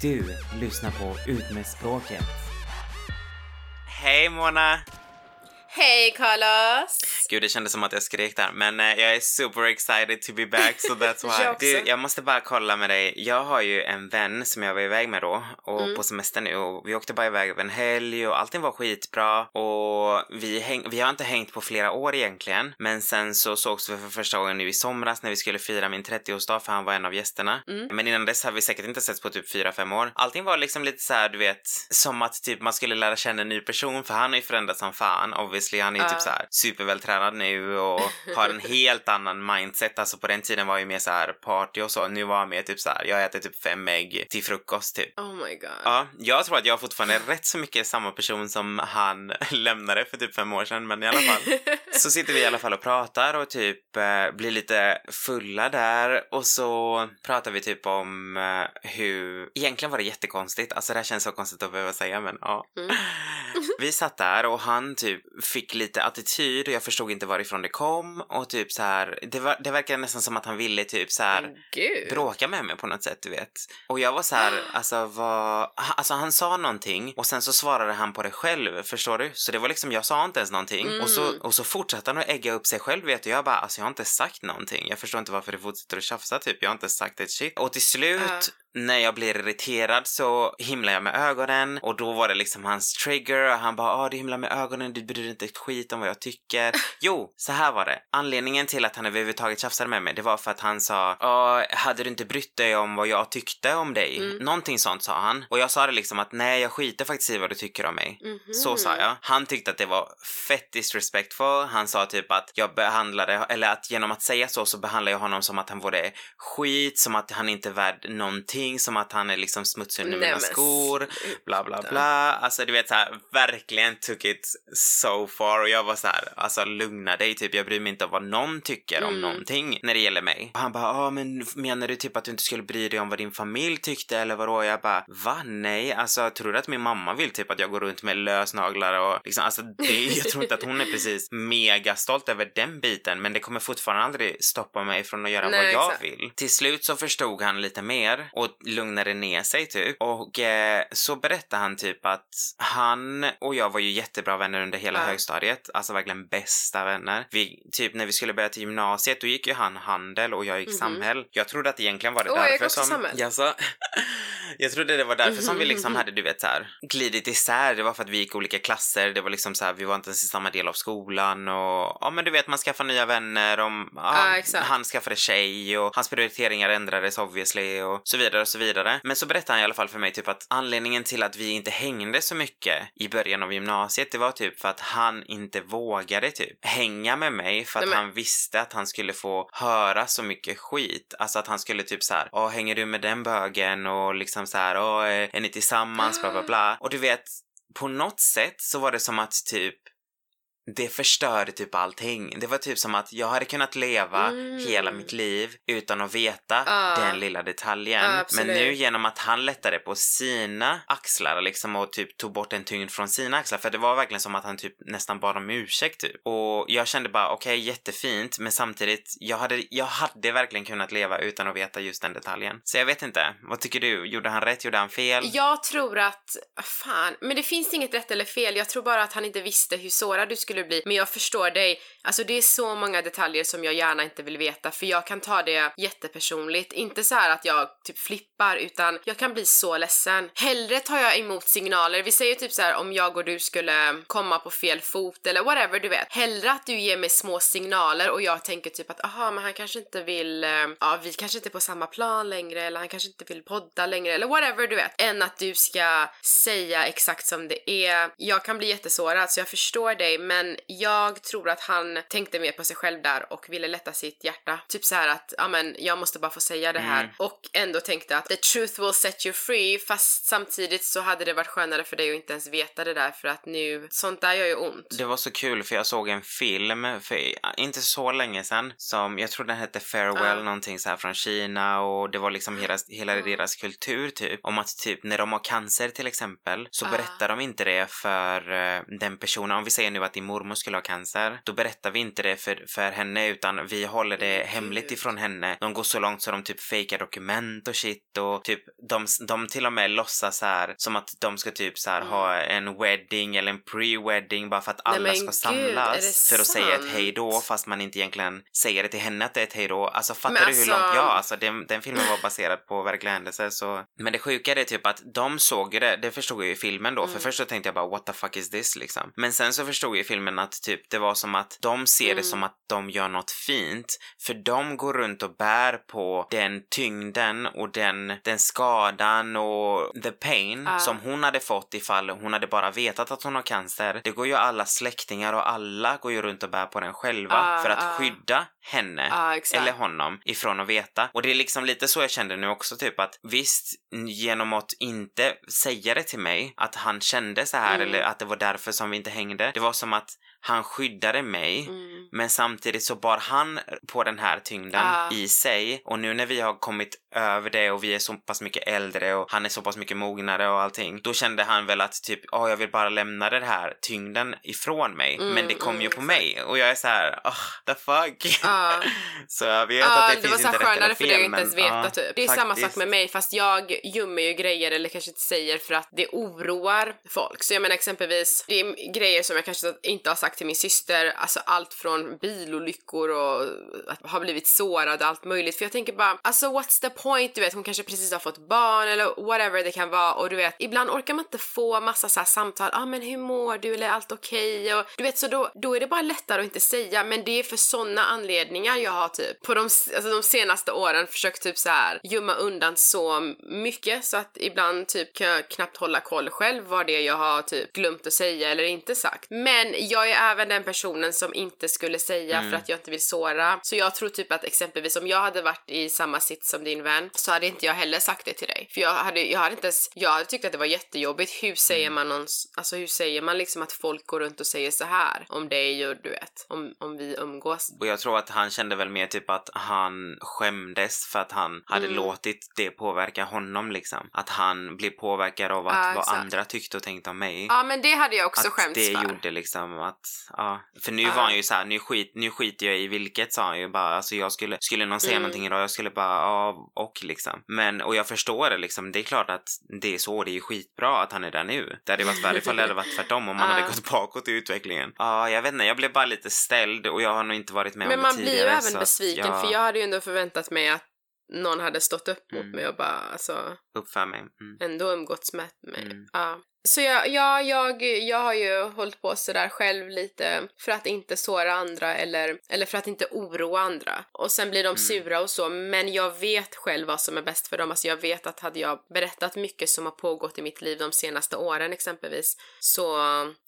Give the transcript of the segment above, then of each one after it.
Du lyssnar på Ut med språket. Hej Mona! Hej Carlos! Gud, det kändes som att jag skrek där, men eh, jag är super excited to be back so that's why. Jag du, jag måste bara kolla med dig. Jag har ju en vän som jag var iväg med då och Mm. på semester nu och vi åkte bara iväg över en helg och allting var skitbra och vi, häng, vi har inte hängt på flera år egentligen, men sen så sågs vi för första gången nu i somras när vi skulle fira min 30-årsdag för han var en av gästerna. Mm. Men innan dess har vi säkert inte setts på typ 4-5 år. Allting var liksom lite så här, du vet, som att typ man skulle lära känna en ny person för han har ju förändrats som fan. Obviously, han är ju Ja. typ så här supervältränad nu och har en helt annan mindset. Alltså på den tiden var jag ju mer så här party och så. Nu var han mer typ så här, jag äter typ fem ägg till frukost typ. Oh my god. Ja, jag tror att jag fortfarande är rätt så mycket samma person som han lämnade för typ fem år sedan, men i alla fall. Så sitter vi i alla fall och pratar och typ eh, blir lite fulla där och så pratar vi typ om eh, hur... Egentligen var det jättekonstigt, alltså det här känns så konstigt att behöva säga men ja. Mm. Vi satt där och han typ fick lite attityd och jag förstod inte varifrån det kom och typ så här, det, var, det verkade nästan som att han ville typ så här bråka med mig på något sätt, du vet. Och jag var så här, alltså vad, alltså han sa någonting och sen så svarade han på det själv, förstår du? Så det var liksom, jag sa inte ens någonting och, så, Mm. och så fortsatte han att ägga upp sig själv, vet du. Jag bara, alltså jag har inte sagt någonting. Jag förstår inte varför du fortsätter att tjafsa, typ. Jag har inte sagt ett shit. Och till slut, Ja. När jag blir irriterad så himlar jag med ögonen och då var det liksom hans trigger och han bara, ah du himlar med ögonen, du bryr dig inte ett skit om vad jag tycker. Jo, så här var det. Anledningen till att han överhuvudtaget tjafsade med mig, det var för att han sa, ja, hade du inte brytt dig om vad jag tyckte om dig? Mm. Någonting sånt sa han. Och jag sa det liksom att nej, jag skiter faktiskt i vad du tycker om mig. Mhm. Så sa jag. Han tyckte att det var fett disrespectful. Han sa typ att jag behandlade, eller att genom att säga så så behandlar jag honom som att han vore skit, som att han inte är värd någonting, som att han är liksom smutsig under mina skor, bla bla bla. Alltså du vet så här, verkligen took it so far och jag var så här, alltså lugna dig typ, jag bryr mig inte om vad någon tycker om Mm. någonting när det gäller mig. Och han bara, ja men menar du typ att du inte skulle bry dig om vad din familj tyckte eller vadå? Jag bara, va? Nej, alltså tror du att min mamma vill typ att jag går runt med lösnaglar och liksom, alltså det, jag tror inte att hon är precis mega stolt över den biten, men det kommer fortfarande aldrig stoppa mig från att göra Nej, vad jag exakt. vill. Till slut så förstod han lite mer och lugnade ner sig typ och eh, så berättade han typ att han och jag var ju jättebra vänner under hela Ja. högstadiet, alltså verkligen bästa vänner. Vi, typ när vi skulle börja till gymnasiet, då gick ju han handel och jag gick Mhm. samhäll. Jag trodde att egentligen var det Åh, jag gick därför också som... samhäll. Jaså? Jag trodde det var därför som vi liksom Mhm. hade, du vet så här, glidit isär. Det var för att vi gick olika klasser, det var liksom så här, vi var inte ens i samma del av skolan och ja men du vet man skaffar nya vänner om, ja, exakt. han skaffade tjej och hans prioriteringar ändrades obviously och så vidare och så vidare. Men så berättade han i alla fall för mig typ att anledningen till att vi inte hängde så mycket i början av gymnasiet, det var typ för att han inte vågade typ hänga med mig för att Nej, han visste att han skulle få höra så mycket skit. Alltså att han skulle typ så här, hänger du med den bögen och liksom så här, åh är är ni tillsammans, bla bla bla. Och du vet, på något sätt så var det som att typ det förstörde typ allting. Det var typ som att jag hade kunnat leva Mm. hela mitt liv utan att veta Ja. den lilla detaljen. Ja, Men nu genom att han lättade på sina axlar liksom och typ tog bort en tyngd från sina axlar för det var verkligen som att han typ nästan bad om ursäkt typ. Och jag kände bara okej jättefint men samtidigt jag hade, jag hade verkligen kunnat leva utan att veta just den detaljen. Så jag vet inte. Vad tycker du? Gjorde han rätt? Gjorde han fel? Jag tror att, fan, men det finns inget rätt eller fel. Jag tror bara att han inte visste hur sårad du skulle bli. Men jag förstår dig. Alltså det är så många detaljer som jag gärna inte vill veta för jag kan ta det jättepersonligt. Inte så här att jag typ flippar utan jag kan bli så ledsen. Hellre tar jag emot signaler. Vi säger typ så här om jag och du skulle komma på fel fot eller whatever du vet. Hellre att du ger mig små signaler och jag tänker typ att aha men han kanske inte vill, eh, ja vi kanske inte är på samma plan längre eller han kanske inte vill podda längre eller whatever du vet. Än att du ska säga exakt som det är. Jag kan bli jättesårad så jag förstår dig men jag tror att han tänkte mer på sig själv där och ville lätta sitt hjärta. Typ så här att, ja men jag måste bara få säga det här Mm. och ändå tänkte att the truth will set you free fast samtidigt så hade det varit skönare för dig att inte ens veta det där för att nu, sånt där gör ju ont. Det var så kul för jag såg en film för inte så länge sedan som jag tror den hette Farewell Ja. någonting så här från Kina och det var liksom hela, hela deras kultur typ om att typ när de har cancer till exempel så Ja. berättar de inte det för eh, den personen om vi säger nu att din mormor skulle ha cancer, då berättar vi inte det för, för henne utan vi håller det hemligt ifrån henne. De går så långt så de typ fejkar dokument och shit och typ de, de till och med låtsas så här som att de ska typ så här ha en wedding eller en pre-wedding bara för att alla men ska gud, samlas för att säga ett sant? hej då fast man inte egentligen säger det till henne att det är ett hej då. Alltså fattar Men du hur alltså- långt jag, alltså den, den filmen var baserad på verkliga händelser så. Men det sjuka är typ att de såg ju det, det förstod jag i filmen då, Mm. för först så tänkte jag bara what the fuck is this liksom. Men sen så förstod jag i filmen att typ det var som att de ser Mm. det som att de gör något fint, för de går runt och bär på den tyngden och den, den skadan och the pain Ah. som hon hade fått ifall hon hade bara vetat att hon har cancer. Det går ju alla släktingar och alla går ju runt och bär på den själva Ah, för att ah. skydda henne exakt. eller honom ifrån att veta. Och det är liksom lite så jag kände nu också typ att visst, genom att inte säga det till mig att han kände så här Mm. eller att det var därför som vi inte hängde. Det var som att han skyddade mig Mm. men samtidigt så bar han på den här tyngden Ah. i sig och nu när vi har kommit över det och vi är så pass mycket äldre och han är så pass mycket mognare och allting. Då kände han väl att typ, ja jag vill bara lämna den här tyngden ifrån mig. Mm, men det kom mm, ju på mig och jag är så här, oh, the fuck. Ja. så jag vet Ja, att det, det, finns var så inte rätt eller skönare för fel dig att inte ens veta typ. Det är samma sak med mig fast jag gömmer ju grejer eller kanske inte säger för att det oroar folk. Så jag menar exempelvis, det är grejer som jag kanske inte har sagt till min syster, alltså allt från bilolyckor och att ha blivit sårad och allt möjligt. För jag tänker bara, alltså what's the point? Du vet, hon kanske precis har fått barn eller whatever det kan vara och du vet, ibland orkar man inte få massa så här samtal, ja ah, men hur mår du eller är allt okej? Och du vet, så då, då är det bara lättare att inte säga, men det är för sådana anledningar jag har typ på de, alltså de senaste åren försökt typ så här gömma undan så mycket så att ibland typ kan jag knappt hålla koll själv vad det är jag har typ glömt att säga eller inte sagt. Men jag är även den personen som inte skulle säga för att jag inte vill såra. Så jag tror typ att exempelvis om jag hade varit i samma sits som din vän så hade inte jag heller sagt det till dig. För jag hade, jag hade inte ens, jag hade tyckt att det var jättejobbigt. Hur säger man någons, alltså hur säger man liksom att folk går runt och säger så här om dig och du vet, om, om vi umgås. Och jag tror att han kände väl mer typ att han skämdes för att han hade Mm. låtit det påverka honom liksom. Att han blev påverkad av att Ja, vad exakt. andra tyckte och tänkte om mig. Ja men det hade jag också att skämts det för. gjorde liksom att, ja. För nu var han ju så här, nu, skit, nu skiter jag i vilket sa han ju bara. Alltså jag skulle, skulle någon säga Mm. någonting idag, jag skulle bara, ja och liksom. Men, och jag förstår det liksom, det är klart att det är så, det är ju skitbra att han är där nu. Det hade varit värre ifall det hade varit tvärtom om man hade gått bakåt i utvecklingen. Ja, jag vet inte, jag blev bara lite ställd och jag har nog inte varit med Men om det man blir ju tidigare. även besviken jag- för jag hade ju ändå förväntat mig att någon hade stått upp mot Mm. mig och bara alltså upp för mig. Mm. ändå umgåtts med mig. Mm. Ja. Så jag, ja, jag, jag har ju hållit på sådär själv lite för att inte såra andra eller, eller för att inte oroa andra. Och sen blir de Mm. sura och så, men jag vet själv vad som är bäst för dem. Alltså jag vet att hade jag berättat mycket som har pågått i mitt liv de senaste åren exempelvis, så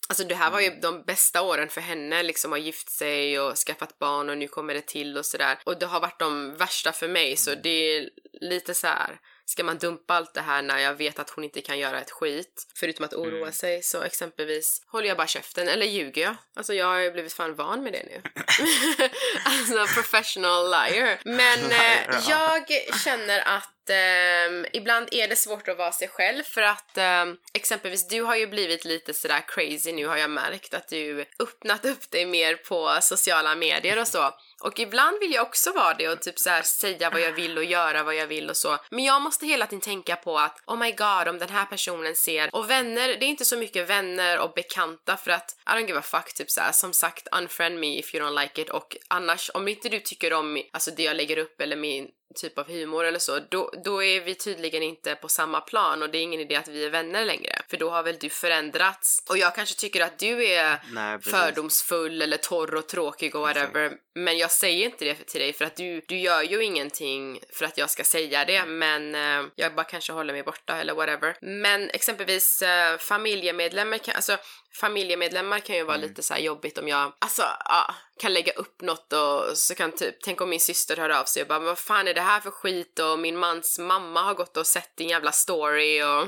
alltså det här var ju Mm. de bästa åren för henne, liksom har gift sig och skaffat barn och nu kommer det till och sådär. Och det har varit de värsta för mig, så Mm. det är lite så här. Ska man dumpa allt det här när jag vet att hon inte kan göra ett skit, förutom att oroa Mm. sig, så exempelvis håller jag bara käften, eller ljuger jag? Alltså jag har ju blivit fan van med det nu. alltså professional liar. Men eh, jag känner att ehm, ibland är det svårt att vara sig själv för att ehm, exempelvis du har ju blivit lite sådär crazy nu har jag märkt att du öppnat upp dig mer på sociala medier och så. Och ibland vill jag också vara det och typ så här säga vad jag vill och göra vad jag vill och så. Men jag måste hela tiden tänka på att oh my god om den här personen ser och vänner, det är inte så mycket vänner och bekanta för att I don't give a fuck typ så här. som sagt unfriend me if you don't like it och annars om inte du tycker om alltså det jag lägger upp eller min typ av humor eller så, då, då är vi tydligen inte på samma plan och det är ingen idé att vi är vänner längre. För då har väl du förändrats. Och jag kanske tycker att du är Nej, fördomsfull eller torr och tråkig och whatever. Men jag säger inte det till dig för att du, du gör ju ingenting för att jag ska säga det. Men eh, jag bara kanske håller mig borta eller whatever. Men exempelvis eh, familjemedlemmar kan, alltså familjemedlemmar kan ju vara lite så här jobbigt om jag, alltså ja, kan lägga upp något och så kan typ, tänk om min syster hör av sig och bara vad fan är det här för skit och min mans mamma har gått och sett din jävla story och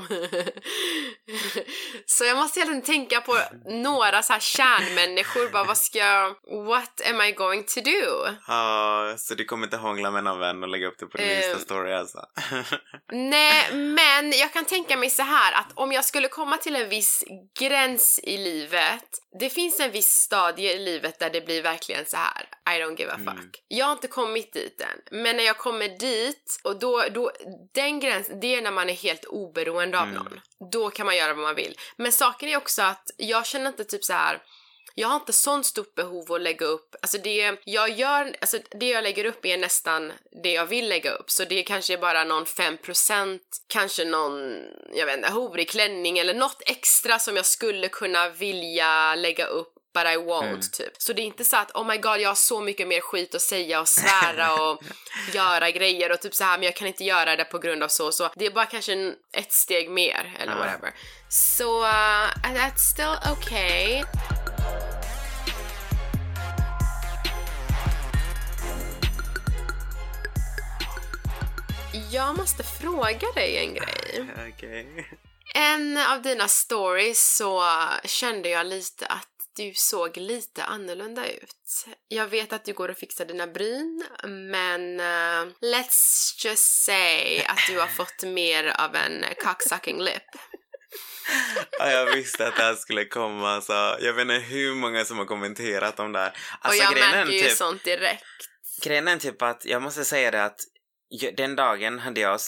så jag måste hela tiden tänka på några så här kärnmänniskor bara vad ska jag, what am I going to do? Ja, så du kommer inte hångla med någon vän och lägga upp det på din Ehm. Insta-story alltså? Nej, men jag kan tänka mig så här att om jag skulle komma till en viss gräns i, i livet, det finns en viss stadie i livet där det blir verkligen så här. I don't give a fuck. Mm. Jag har inte kommit dit än, men när jag kommer dit och då, då den gränsen, det är när man är helt oberoende av Mm. någon. Då kan man göra vad man vill. Men saken är också att jag känner inte typ så här. Jag har inte sånt stort behov att lägga upp, alltså det jag gör, alltså det jag lägger upp är nästan det jag vill lägga upp, så det är kanske bara någon 5%, kanske någon, jag vet inte, horig klänning eller något extra som jag skulle kunna vilja lägga upp but I won't Mm. typ. Så det är inte så att oh my god jag har så mycket mer skit att säga och svära och göra grejer och typ så här men jag kan inte göra det på grund av så och så. Det är bara kanske en, ett steg mer eller Ja. whatever. Så uh, that's still okay. Jag måste fråga dig en grej. Okej. En av dina stories så kände jag lite att du såg lite annorlunda ut. Jag vet att du går och fixar dina bryn, men eh, let's just say att du har fått mer av en cocksucking lip. Ja, jag visste att det här skulle komma. Så jag vet inte hur många som har kommenterat om det här. Alltså, och jag märker ju typ, sånt direkt. Grejen är typ att jag måste säga det att den dagen hade jag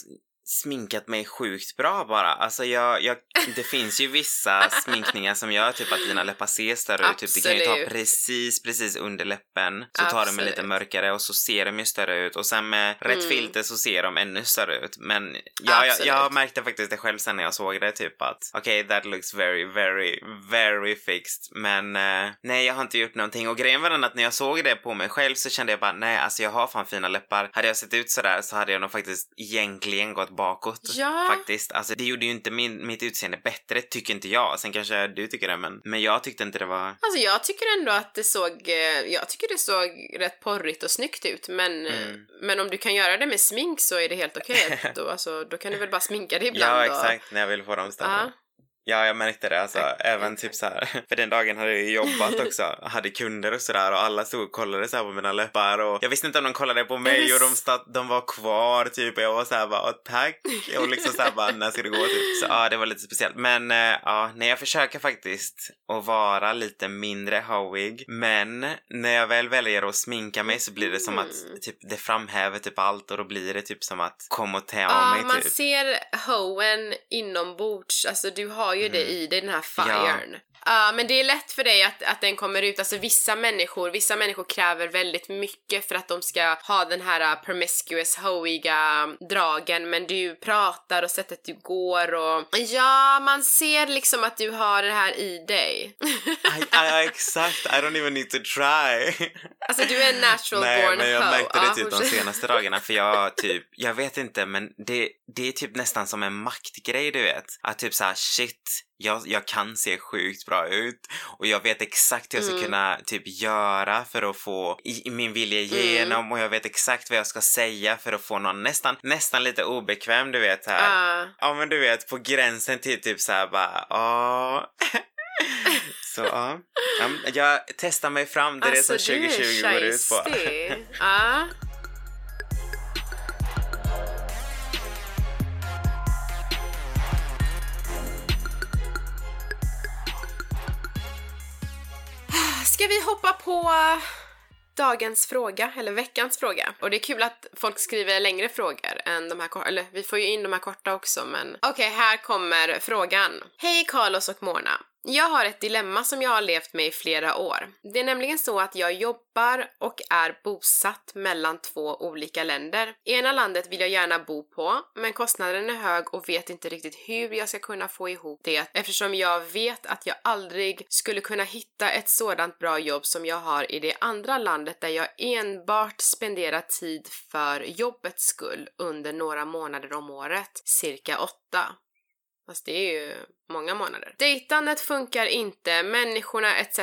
sminkat mig sjukt bra bara. Alltså jag, jag, det finns ju vissa sminkningar som gör typ att dina läppar ser större ut. Typ, det kan ju ta Absolut. precis, precis under läppen. Så tar de en lite Absolut. mörkare och så ser de ju större ut. Och sen med rätt Mm. filter så ser de ännu större ut. Men ja, jag, Absolut. jag märkte faktiskt det själv sen när jag såg det typ att okej, okay, that looks very, very, very fixed. Men eh, nej, jag har inte gjort någonting. Och grejen var den att när jag såg det på mig själv så kände jag bara nej, alltså jag har fan fina läppar. Hade jag sett ut sådär så hade jag nog faktiskt egentligen gått bakåt. Ja. Faktiskt. Alltså det gjorde ju inte min, mitt utseende bättre, tycker inte jag. Sen kanske du tycker det, men, men jag tyckte inte det var... Alltså jag tycker ändå att det såg, eh, jag tycker det såg rätt porrigt och snyggt ut men, eh, Mm. men om du kan göra det med smink så är det helt okej. då, alltså, då kan du väl bara sminka dig ibland Ja, och- exakt. När jag vill få dem större. Ja. Ja, jag märkte det. Alltså, även typ så här. För den dagen hade jag jobbat också. hade kunder och sådär och alla stod och kollade så på mina läppar och jag visste inte om de kollade på mig och de, s- stat, de var kvar typ och jag var så här bara "Åh, tack och liksom så här bara när ska det gå typ. Så ja, det var lite speciellt. Men eh, ja, nej, jag försöker faktiskt att vara lite mindre hoeig. Men när jag väl väljer att sminka mig så blir det som att Mm. typ det framhäver typ allt och då blir det typ som att kom och ta Ja, mig man typ. ser hoen inombords, alltså du har ju det Mm. i dig, den här firen. Ja, men det är lätt för dig att, att den kommer ut, alltså vissa människor, vissa människor kräver väldigt mycket för att de ska ha den här uh, promiscuous, hoiga dragen, men du pratar och sättet du går och ja, man ser liksom att du har det här i dig. I, exakt, I don't even need to try. alltså du är en natural Nej, born men jag hoe. märkte det Ja, typ de senaste dagarna för jag typ, jag vet inte men det, det är typ nästan som en maktgrej du vet. Att typ såhär shit, jag, jag kan se sjukt bra ut och jag vet exakt hur jag ska Mm. kunna typ göra för att få i, min vilja igenom och jag vet exakt vad jag ska säga för att få någon nästan, nästan lite obekväm du vet här. Ja. Ja men du vet på gränsen till typ såhär bara ja. Så ja. Jag testar mig fram, det är det som Alltså, du är 2020 går ut på. Ja. Ska vi hoppa på dagens fråga, eller veckans fråga? Och det är kul att folk skriver längre frågor än de här korta, eller vi får ju in de här korta också men... Okej, här kommer frågan. Hej Carlos och Mona. Jag har ett dilemma som jag har levt med i flera år. Det är nämligen så att jag jobbar och är bosatt mellan två olika länder. Ena landet vill jag gärna bo på, men kostnaden är hög och vet inte riktigt hur jag ska kunna få ihop det eftersom jag vet att jag aldrig skulle kunna hitta ett sådant bra jobb som jag har i det andra landet där jag enbart spenderar tid för jobbets skull under några månader om året, cirka åtta. Fast det är ju många månader. Dejtandet funkar inte, människorna etc.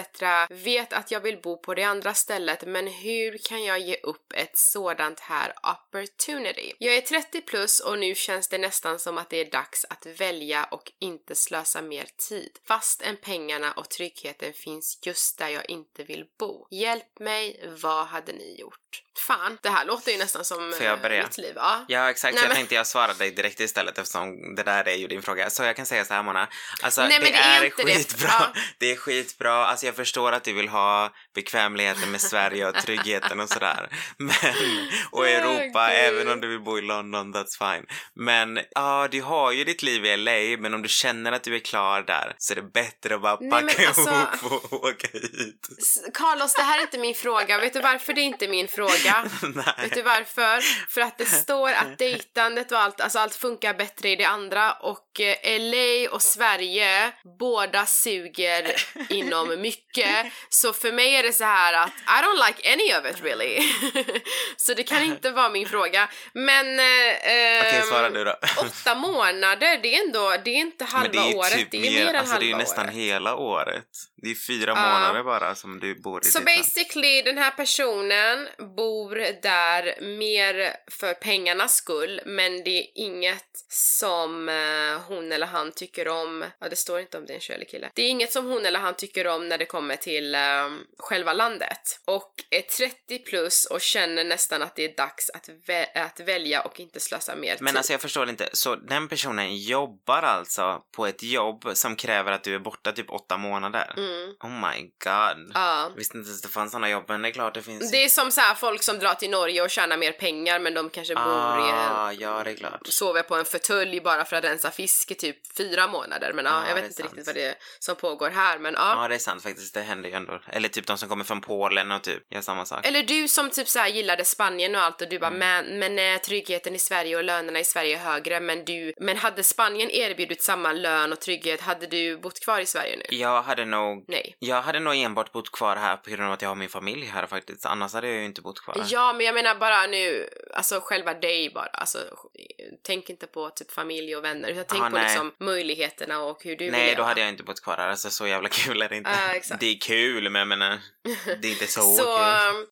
vet att jag vill bo på det andra stället men hur kan jag ge upp ett sådant här opportunity? Jag är 30 plus och nu känns det nästan som att det är dags att välja och inte slösa mer tid. Fastän pengarna och tryggheten finns just där jag inte vill bo. Hjälp mig, vad hade ni gjort? Fan, det här låter ju nästan som Får jag eh, börja? mitt liv. Ja. Ja, exakt. Nej, jag men- tänkte jag svara dig direkt istället eftersom det där är ju din fråga. Så jag kan säga så här Mona. Alltså, Nej, det, det är är, inte det. skitbra. Ja. Det är skitbra. Alltså, jag förstår att du vill ha bekvämligheten med Sverige och tryggheten och sådär. Men, och Europa, Gud. även om du vill bo i London, that's fine. Men ja, du har ju ditt liv i LA, men om du känner att du är klar där så är det bättre att bara Nej, packa alltså- ihop och åka hit. Carlos, det här är inte min fråga. Vet du varför det är inte min fråga? Vet du varför? För att det står att dejtandet och allt, alltså allt funkar bättre i det andra och eh, LA och Sverige, båda suger inom mycket. Så för mig är det så här att I don't like any of it really. så det kan inte vara min fråga. Men... Eh, Okej, ehm, svara du då. Åtta månader, det är ändå, det är inte halva Men det är ju året, typ det är mer, än alltså halva det är nästan året. hela året. Det är fyra månader bara som du bor i Så land. basically, den här personen bor där mer för pengarnas skull, men det är inget som eh, hon eller han tycker om. Ja, det står inte om det är en tjej eller kille. Det är inget som hon eller han tycker om när det kommer till eh, själva landet. Och är 30 plus och känner nästan att det är dags att, vä- att välja och inte slösa mer Men tid. alltså jag förstår inte, så den personen jobbar alltså på ett jobb som kräver att du är borta typ åtta månader? Mm. Oh my god. Ja. Visste inte ens det fanns såna jobb, men det är klart det finns. Det är som så här folk som drar till Norge och tjänar mer pengar men de kanske bor i en ah, ja, det är klart. sover på en fåtölj bara för att rensa fisk i typ fyra månader. Men ja, Ja, jag vet inte sant. riktigt vad det är som pågår här. Men ja. Ja, det är sant faktiskt. Det händer ju ändå. Eller typ de som kommer från Polen och typ gör samma sak. Eller du som typ så här gillade Spanien och allt och du bara Mm. men, men eh, tryggheten i Sverige och lönerna i Sverige är högre men du, men hade Spanien erbjudit samma lön och trygghet hade du bott kvar i Sverige nu? Jag hade nog... Nej. Jag hade nog enbart bott kvar här på grund av att jag har min familj här faktiskt. Annars hade jag ju inte bott kvar. Ja, men jag menar bara nu, alltså själva dig bara, alltså tänk inte på typ familj och vänner utan tänk Ah, på nej. liksom möjligheterna och hur du vill Nej, då hade jag inte bott kvar här. Alltså så jävla kul är det inte. Exakt. Det är kul, men jag menar, det är inte så, Så, kul.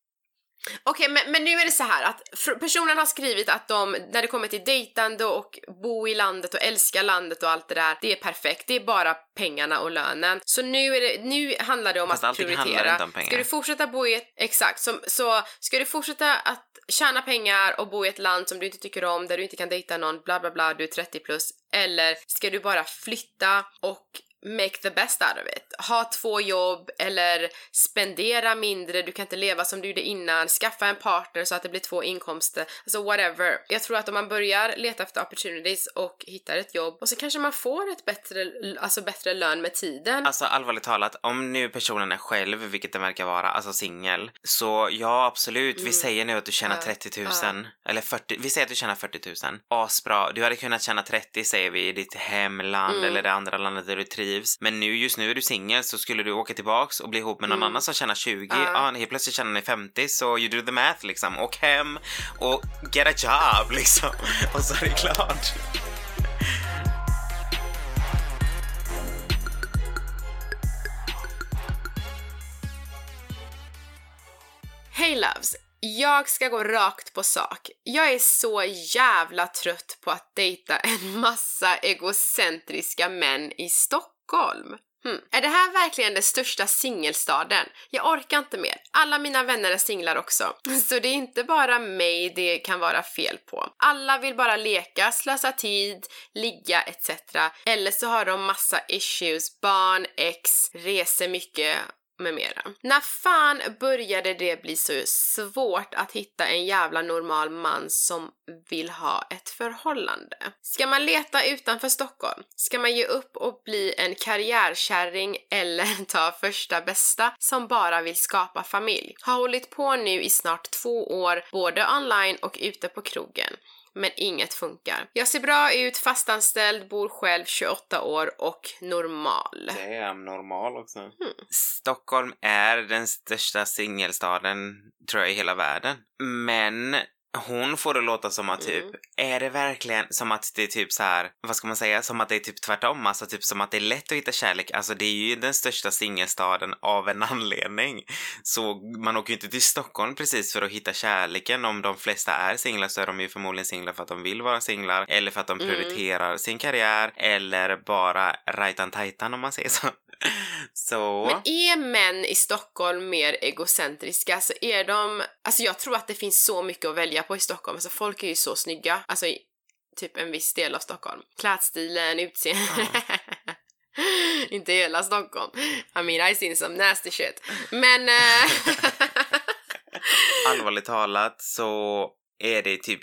Okej, men, men nu är det så här att personen har skrivit att de, när det kommer till dejtande och bo i landet och älska landet och allt det där, det är perfekt. Det är bara pengarna och lönen. Så nu, är det, nu handlar det om Fast att prioritera. inte om pengar. Ska du fortsätta bo i ett, exakt, så, så ska du fortsätta att tjäna pengar och bo i ett land som du inte tycker om, där du inte kan dejta någon, bla bla bla, du är 30 plus. Eller ska du bara flytta och make the best out of it. Ha två jobb eller spendera mindre, du kan inte leva som du gjorde innan, skaffa en partner så att det blir två inkomster, alltså whatever. Jag tror att om man börjar leta efter opportunities och hittar ett jobb och så kanske man får ett bättre, alltså bättre lön med tiden. Alltså allvarligt talat, om nu personen är själv, vilket den verkar vara, alltså singel, så ja absolut, vi säger nu att du tjänar Mm. Ja, 30 000, eller 40, vi säger att du tjänar 40 000. Asbra, du hade kunnat tjäna 30 säger vi i ditt hemland Mm. eller det andra landet där du trivs. Men nu, just nu är du singel så skulle du åka tillbaks och bli ihop med någon Mm. annan som tjänar 20, Ja. ja helt plötsligt tjänar ni 50 så you do the math liksom. Åk hem och get a job liksom. Och så är det klart. Hej loves! Jag ska gå rakt på sak. Jag är så jävla trött på att dejta en massa egocentriska män i Stockholm. Hmm. Är det här verkligen den största singelstaden? Jag orkar inte mer. Alla mina vänner är singlar också. Så det är inte bara mig det kan vara fel på. Alla vill bara leka, slösa tid, ligga etc. Eller så har de massa issues, barn, ex, reser mycket med mera. När fan började det bli så svårt att hitta en jävla normal man som vill ha ett förhållande? Ska man leta utanför Stockholm? Ska man ge upp och bli en karriärkärring eller ta första bästa som bara vill skapa familj? Har hållit på nu i snart två år, både online och ute på krogen men inget funkar. Jag ser bra ut, fastanställd, bor själv 28 år och normal. Damn, normal också. Hmm. Stockholm är den största singelstaden, tror jag, i hela världen. Men hon får det låta som att typ, Mm. är det verkligen som att det är typ så här, vad ska man säga, som att det är typ tvärtom, alltså typ som att det är lätt att hitta kärlek, alltså det är ju den största singelstaden av en anledning. Så man åker ju inte till Stockholm precis för att hitta kärleken, om de flesta är singlar så är de ju förmodligen singlar för att de vill vara singlar, eller för att de Mm. prioriterar sin karriär, eller bara rajtan tajtan om man säger så. Så... Men är män i Stockholm mer egocentriska så är de, alltså jag tror att det finns så mycket att välja på i Stockholm, alltså folk är ju så snygga, alltså i typ en viss del av Stockholm. Klädstilen, utseende. inte hela Stockholm. I mean I seen some nasty shit. Men... eh, Allvarligt talat så är det typ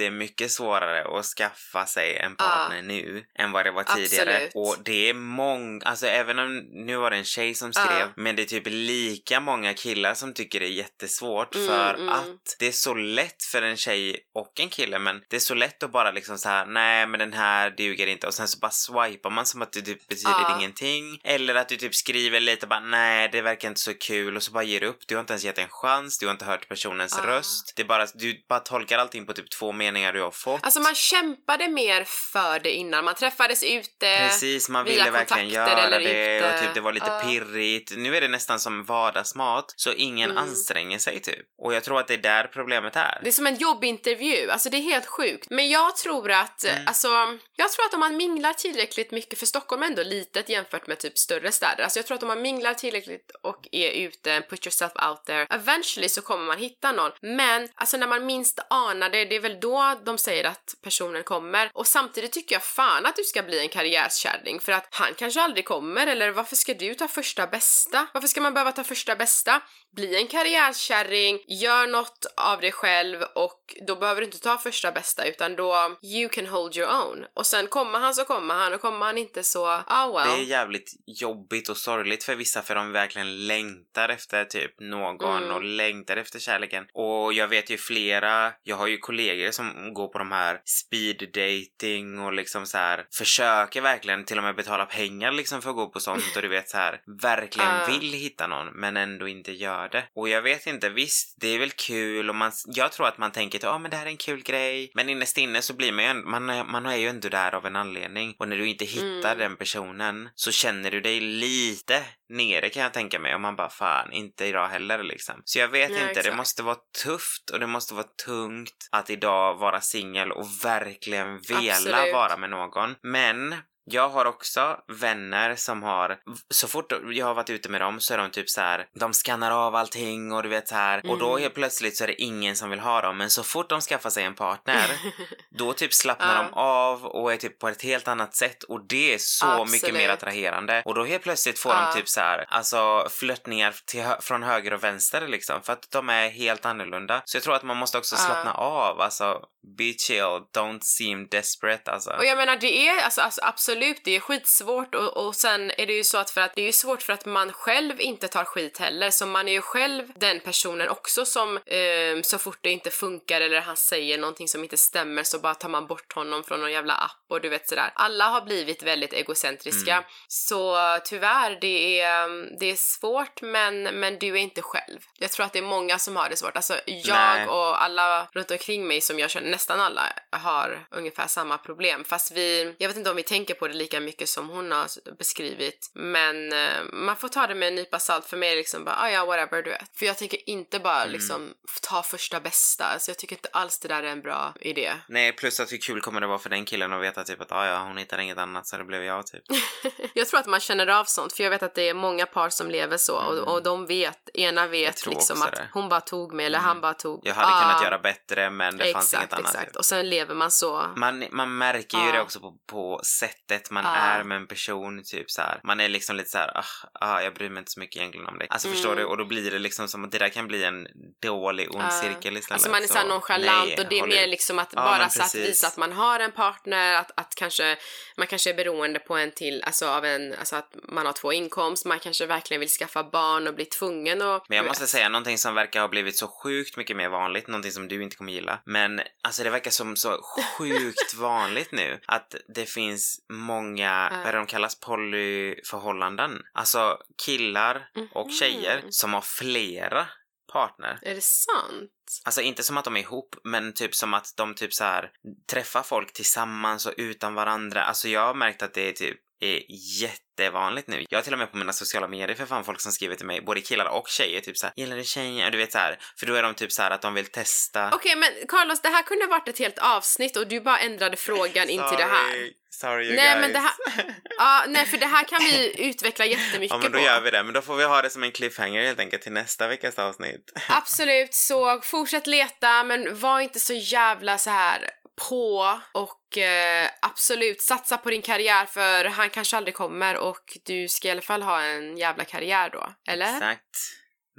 jättemycket svårare att skaffa sig en partner nu än vad det var tidigare. Absolut. Och det är många, alltså även om nu var det en tjej som skrev, Ja. men det är typ lika många killar som tycker det är jättesvårt Mm, för mm. att det är så lätt för en tjej och en kille, men det är så lätt att bara liksom så här: nej men den här duger inte och sen så bara swipar man som att det typ betyder Ja. ingenting. Eller att du typ skriver lite bara nej det verkar inte så kul och så bara ger du upp. Du har inte ens gett en chans, du har inte hört personens röst. Det är bara, du bara tolkar allting på typ två meningar du har fått. Alltså man kämpade mer för det innan. Man träffades ute. Precis, man ville verkligen göra det ute. och typ det var lite Ja. pirrigt. Nu är det nästan som vardagsmat så ingen Mm. anstränger sig typ. Och jag tror att det är där problemet är. Det är som en jobbintervju, alltså det är helt sjukt. Men jag tror att, Mm. alltså, jag tror att om man minglar tillräckligt mycket, för Stockholm är ändå litet jämfört med typ större städer, alltså jag tror att om man minglar tillräckligt och är ute, put yourself out there, eventually så kommer man hitta någon. Men alltså när man minst anar det, det är väl då de säger att personen kommer. Och samtidigt tycker jag fan att du ska bli en karriärskärring för att han kanske aldrig kommer, eller varför ska du ta första bästa? Varför ska man behöva ta första bästa? Bli en karriärskärring, gör något av dig själv och då behöver du inte ta första bästa utan då you can hold your own. Och sen kommer han så kommer han och kommer han inte så, ah well. Det är jävligt jobbigt och sorgligt för vissa för de verkligen längtar efter typ någon Mm. och längtar efter kärleken. Och jag vet ju flera, jag har ju kollegor som går på de här speed dating och liksom så här försöker verkligen till och med betala pengar liksom för att gå på sånt och du vet så här verkligen Ah. vill hitta någon men ändå inte gör det. Och jag vet inte, visst det är väl kul och man, jag tror att man tänker att ja men det här är en kul grej men innerst inne så blir man ju, man, man är ju ändå där av en anledning och när du inte hittar Mm. den personen så känner du dig lite nere kan jag tänka mig och man bara fan inte idag heller liksom. Så jag vet Ja, inte, det exakt. måste vara tufft och det måste vara tungt att idag vara singel och verkligen vilja Absolut. vara med någon. Men jag har också vänner som har, så fort jag har varit ute med dem så är de typ så här, de skannar av allting och du vet så här och då Mm. helt plötsligt så är det ingen som vill ha dem men så fort de skaffar sig en partner då typ slappnar Ja. de av och är typ på ett helt annat sätt och det är så mycket mer Absolut. attraherande och då helt plötsligt får Ja. de typ så här, alltså flörtningar till från höger och vänster liksom för att de är helt annorlunda. Så jag tror att man måste också Ja. slappna av, alltså be chill, don't seem desperate alltså. Och jag menar det är alltså, alltså absolut, det är skitsvårt och, och sen är det ju så att för att det är ju svårt för att man själv inte tar skit heller så man är ju själv den personen också som ehm, så fort det inte funkar eller han säger någonting som inte stämmer så bara tar man bort honom från någon jävla app och du vet sådär. Alla har blivit väldigt egocentriska Mm. så tyvärr det är, det är svårt men, men du är inte själv. Jag tror att det är många som har det svårt. Alltså jag Nej. och alla runt omkring mig som jag känner, nästan alla har ungefär samma problem. Fast vi, jag vet inte om vi tänker på det lika mycket som hon har beskrivit. Men eh, man får ta det med en nypa salt. För mig är det liksom bara, ah, ja whatever du vet. För jag tänker inte bara Mm. liksom ta första bästa. Alltså jag tycker inte alls det där är en bra idé. Nej, plus att hur kul kommer det vara för den killen att veta typ att ah, ja, hon hittar inget annat så det blev jag typ. jag tror att man känner av sånt, för jag vet att det är många par som lever så och, och de vet, ena vet liksom att det. hon bara tog mig eller han bara tog. Jag hade Ah, kunnat göra bättre men det fanns exakt, inget annat. Exakt, Typ. och sen lever man så. Man, man märker ju Ja. det också på, på sättet man Ja. är med en person, typ så här. Man är liksom lite så här, ah, ah, jag bryr mig inte så mycket egentligen om dig. Alltså förstår Mm. du? Och då blir det liksom som att det där kan bli en dålig ond Ja. cirkel istället. Alltså man är såhär nonchalant nej, och det är mer liksom att bara så att visa att man har en partner, att, att kanske man kanske är beroende på en till, alltså av en, alltså att man har två inkomster, man kanske verkligen vill skaffa barn och bli tvungen och Men jag måste säga någonting som verkar ha blivit så sjukt mycket mer vanligt, någonting som du inte kommer gilla. Men alltså det verkar som så sjukt vanligt nu att det finns många, Ja. vad de kallas, polyförhållanden. Alltså killar och Mhm. tjejer som har flera partner. Är det sant? Alltså inte som att de är ihop, men typ som att de typ så här träffar folk tillsammans och utan varandra. Alltså jag har märkt att det är typ är jättevanligt nu. Jag har till och med på mina sociala medier för fan folk som skriver till mig, både killar och tjejer, typ såhär, gillar du tjejer? Du vet så här, för då är de typ så här att de vill testa. Okej men Carlos, det här kunde ha varit ett helt avsnitt och du bara ändrade frågan in till det här. Sorry, you Nej, guys. men det här- Ja, nej för det här kan vi utveckla jättemycket Ja men då på. gör vi det, men då får vi ha det som en cliffhanger helt enkelt till nästa veckas avsnitt. Absolut, så fortsätt leta men var inte så jävla så här på och eh, absolut satsa på din karriär för han kanske aldrig kommer och du ska i alla fall ha en jävla karriär då, eller? Exakt.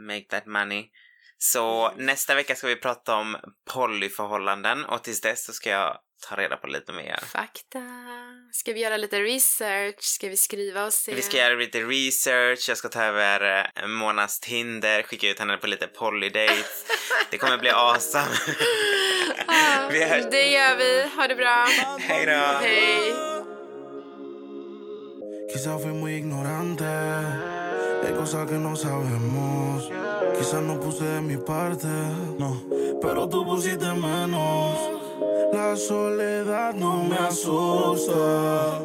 Make that money. Så nästa vecka ska vi prata om polyförhållanden och tills dess så ska jag ta reda på lite mer. Fakta. Ska vi göra lite research? Ska vi skriva och se? Vi ska göra lite research, jag ska ta över eh, Monas Tinder, skicka ut henne på lite polydates. Det kommer bli awesome. Vi hörs. det gör vi. Ha det bra. Hej då! Hej. Quizás fui muy ignorante, hay cosas que no sabemos. Quizás no puse de mi parte, no, pero tú pusiste menos. La soledad no me asusta,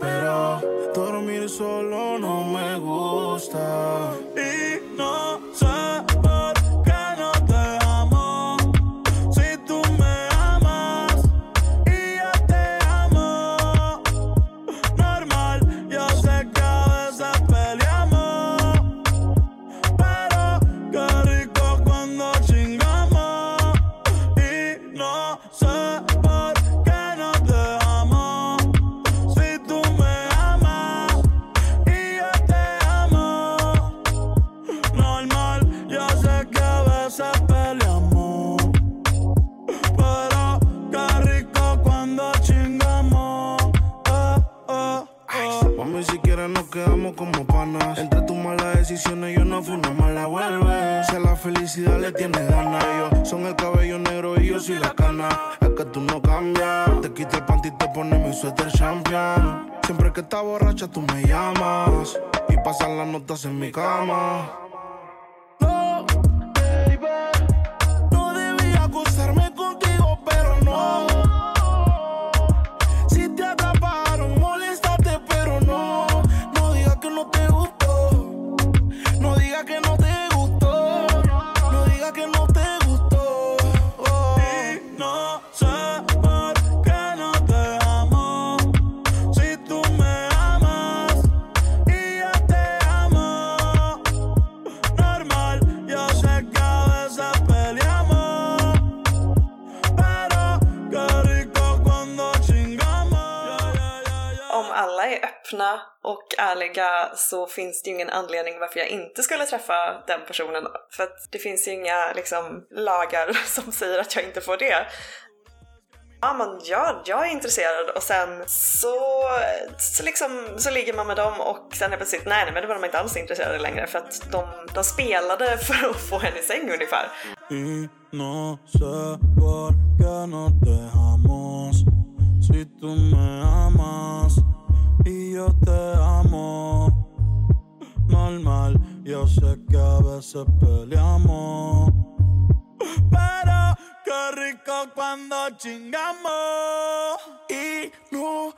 pero dormir solo no me gusta. Y no sé en mi cama. Öppna och ärliga så finns det ju ingen anledning varför jag inte skulle träffa den personen. För att det finns ju inga liksom, lagar som säger att jag inte får det. Ja, men ja, jag är intresserad och sen så, så, liksom, så ligger man med dem och sen är plötsligt nej, nej men då var de inte alls intresserade längre för att de, de spelade för att få henne i säng ungefär. Y no sé por qué no te. Si tú me amas yo te amo. Normal, yo sé que a veces peleamos. Pero qué rico cuando chingamos. Y no